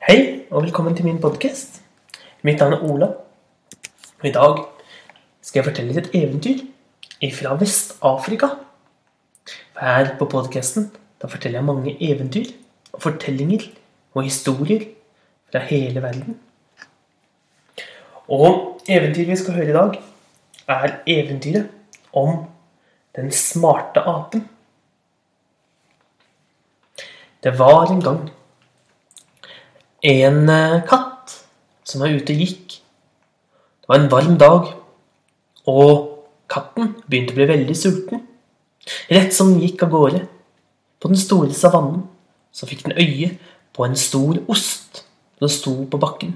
Hei, og velkommen til min podkast. Mitt navn er Ola. Og i dag skal jeg fortelle et eventyr fra Vest-Afrika. Her på podkasten forteller jeg mange eventyr og fortellinger og historier fra hele verden. Og eventyret vi skal høre i dag, er eventyret om den smarte apen. Det var en gang en eh, katt som var ute og gikk. Det var en varm dag, og katten begynte å bli veldig sulten. Rett som den gikk av gårde på den store savannen, så fikk den øye på en stor ost som sto på bakken.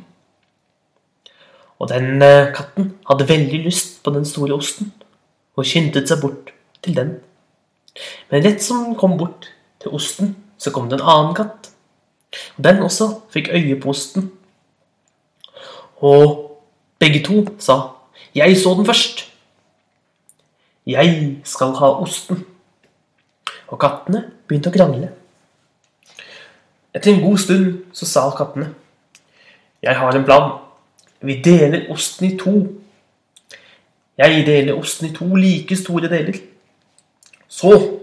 Og den eh, katten hadde veldig lyst på den store osten, og skyndte seg bort til den. Men rett som den kom bort til osten, så kom det en annen katt. Den også fikk øye på osten. Og begge to sa 'Jeg så den først'. Jeg skal ha osten. Og kattene begynte å krangle. Etter en god stund så sa kattene 'Jeg har en plan. Vi deler osten i to.' Jeg deler osten i to like store deler. Så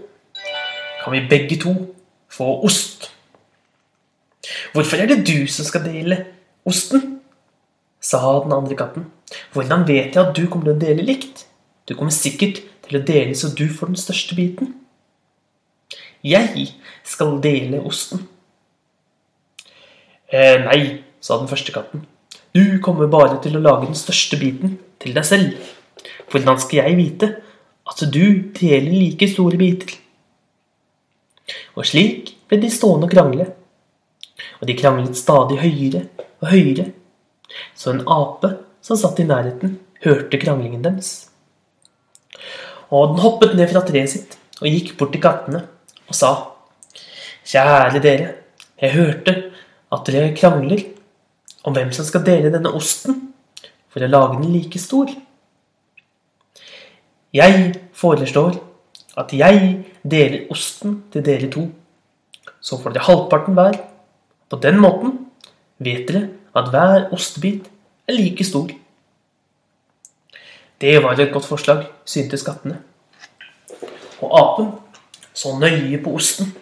kan vi begge to få ost. Hvorfor er det du som skal dele osten? sa den andre katten. Hvordan vet jeg at du kommer til å dele likt? Du kommer sikkert til å dele så du får den største biten. Jeg skal dele osten. Eh, nei, sa den første katten. Du kommer bare til å lage den største biten til deg selv. Hvordan skal jeg vite at du deler like store biter? Og slik ble de stående og krangle. Og de kranglet stadig høyere og høyere, så en ape som satt i nærheten, hørte kranglingen deres. Og den hoppet ned fra treet sitt og gikk bort til kattene og sa Kjære dere, jeg hørte at dere krangler om hvem som skal dele denne osten for å lage den like stor. Jeg foreslår at jeg deler osten til dere to. Så får dere halvparten hver. På den måten vet dere at hver ostebit er like stor. Det var et godt forslag, syntes kattene. Og apen så nøye på osten.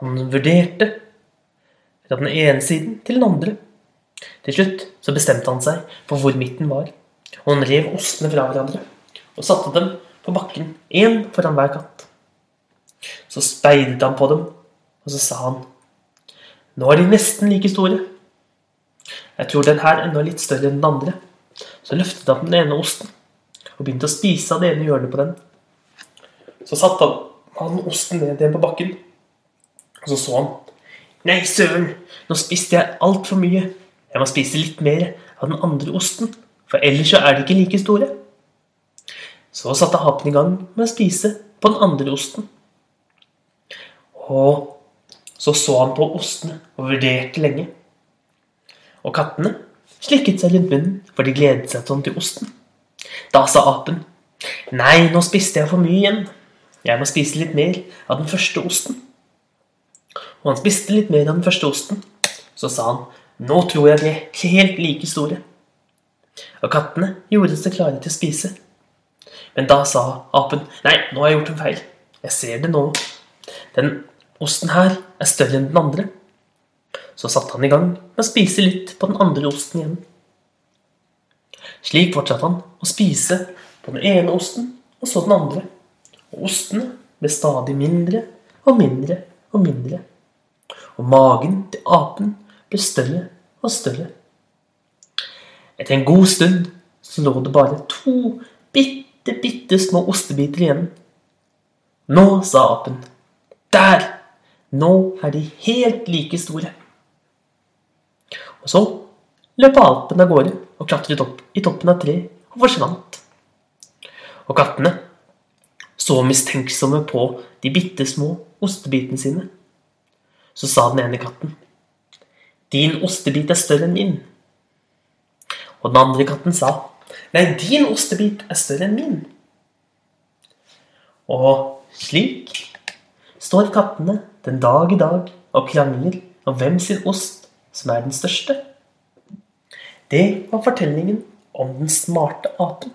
Han vurderte fra den ene siden til den andre. Til slutt så bestemte han seg for hvor midten var, og han rev ostene fra hverandre og satte dem på bakken, én foran hver katt. Så speidet han på dem, og så sa han Nå er de nesten like store. Jeg tror den her er enda litt større enn den andre. Så løftet han den ene osten og begynte å spise av det ene hjørnet på den. Så satte han, han osten ned igjen på bakken, og så så han. Nei, søren, nå spiste jeg altfor mye. Jeg må spise litt mer av den andre osten, for ellers så er de ikke like store. Så satte apen i gang med å spise på den andre osten. Og så så han på ostene og vurderte lenge. Og kattene slikket seg rundt munnen, for de gledet seg sånn til osten. Da sa apen, nei, nå spiste jeg for mye igjen. Jeg må spise litt mer av den første osten. Og han spiste litt mer av den første osten. Så sa han, nå tror jeg de er helt like store. Og kattene gjorde seg klare til å spise. Men da sa apen, nei, nå har jeg gjort en feil. Jeg ser det nå. Den osten her er større enn den andre. Så satte han i gang med å spise litt på den andre osten igjen. Slik fortsatte han å spise på den ene osten og så den andre. Og ostene ble stadig mindre og mindre og mindre. Og magen til apen ble større og større. Etter en god stund så lå det bare to bitte bitte, små ostebiter igjen. Nå, sa apen. Der! Nå er de helt like store. Og så løp apen av gårde og klatret opp i toppen av treet og forsvant. Og kattene så mistenksomme på de bitte små ostebitene sine. Så sa den ene katten, 'Din ostebit er større enn min.' Og den andre katten sa, Nei, din ostebit er større enn min. Og slik står kattene den dag i dag og krangler om hvem sin ost som er den største. Det var fortellingen om den smarte apen.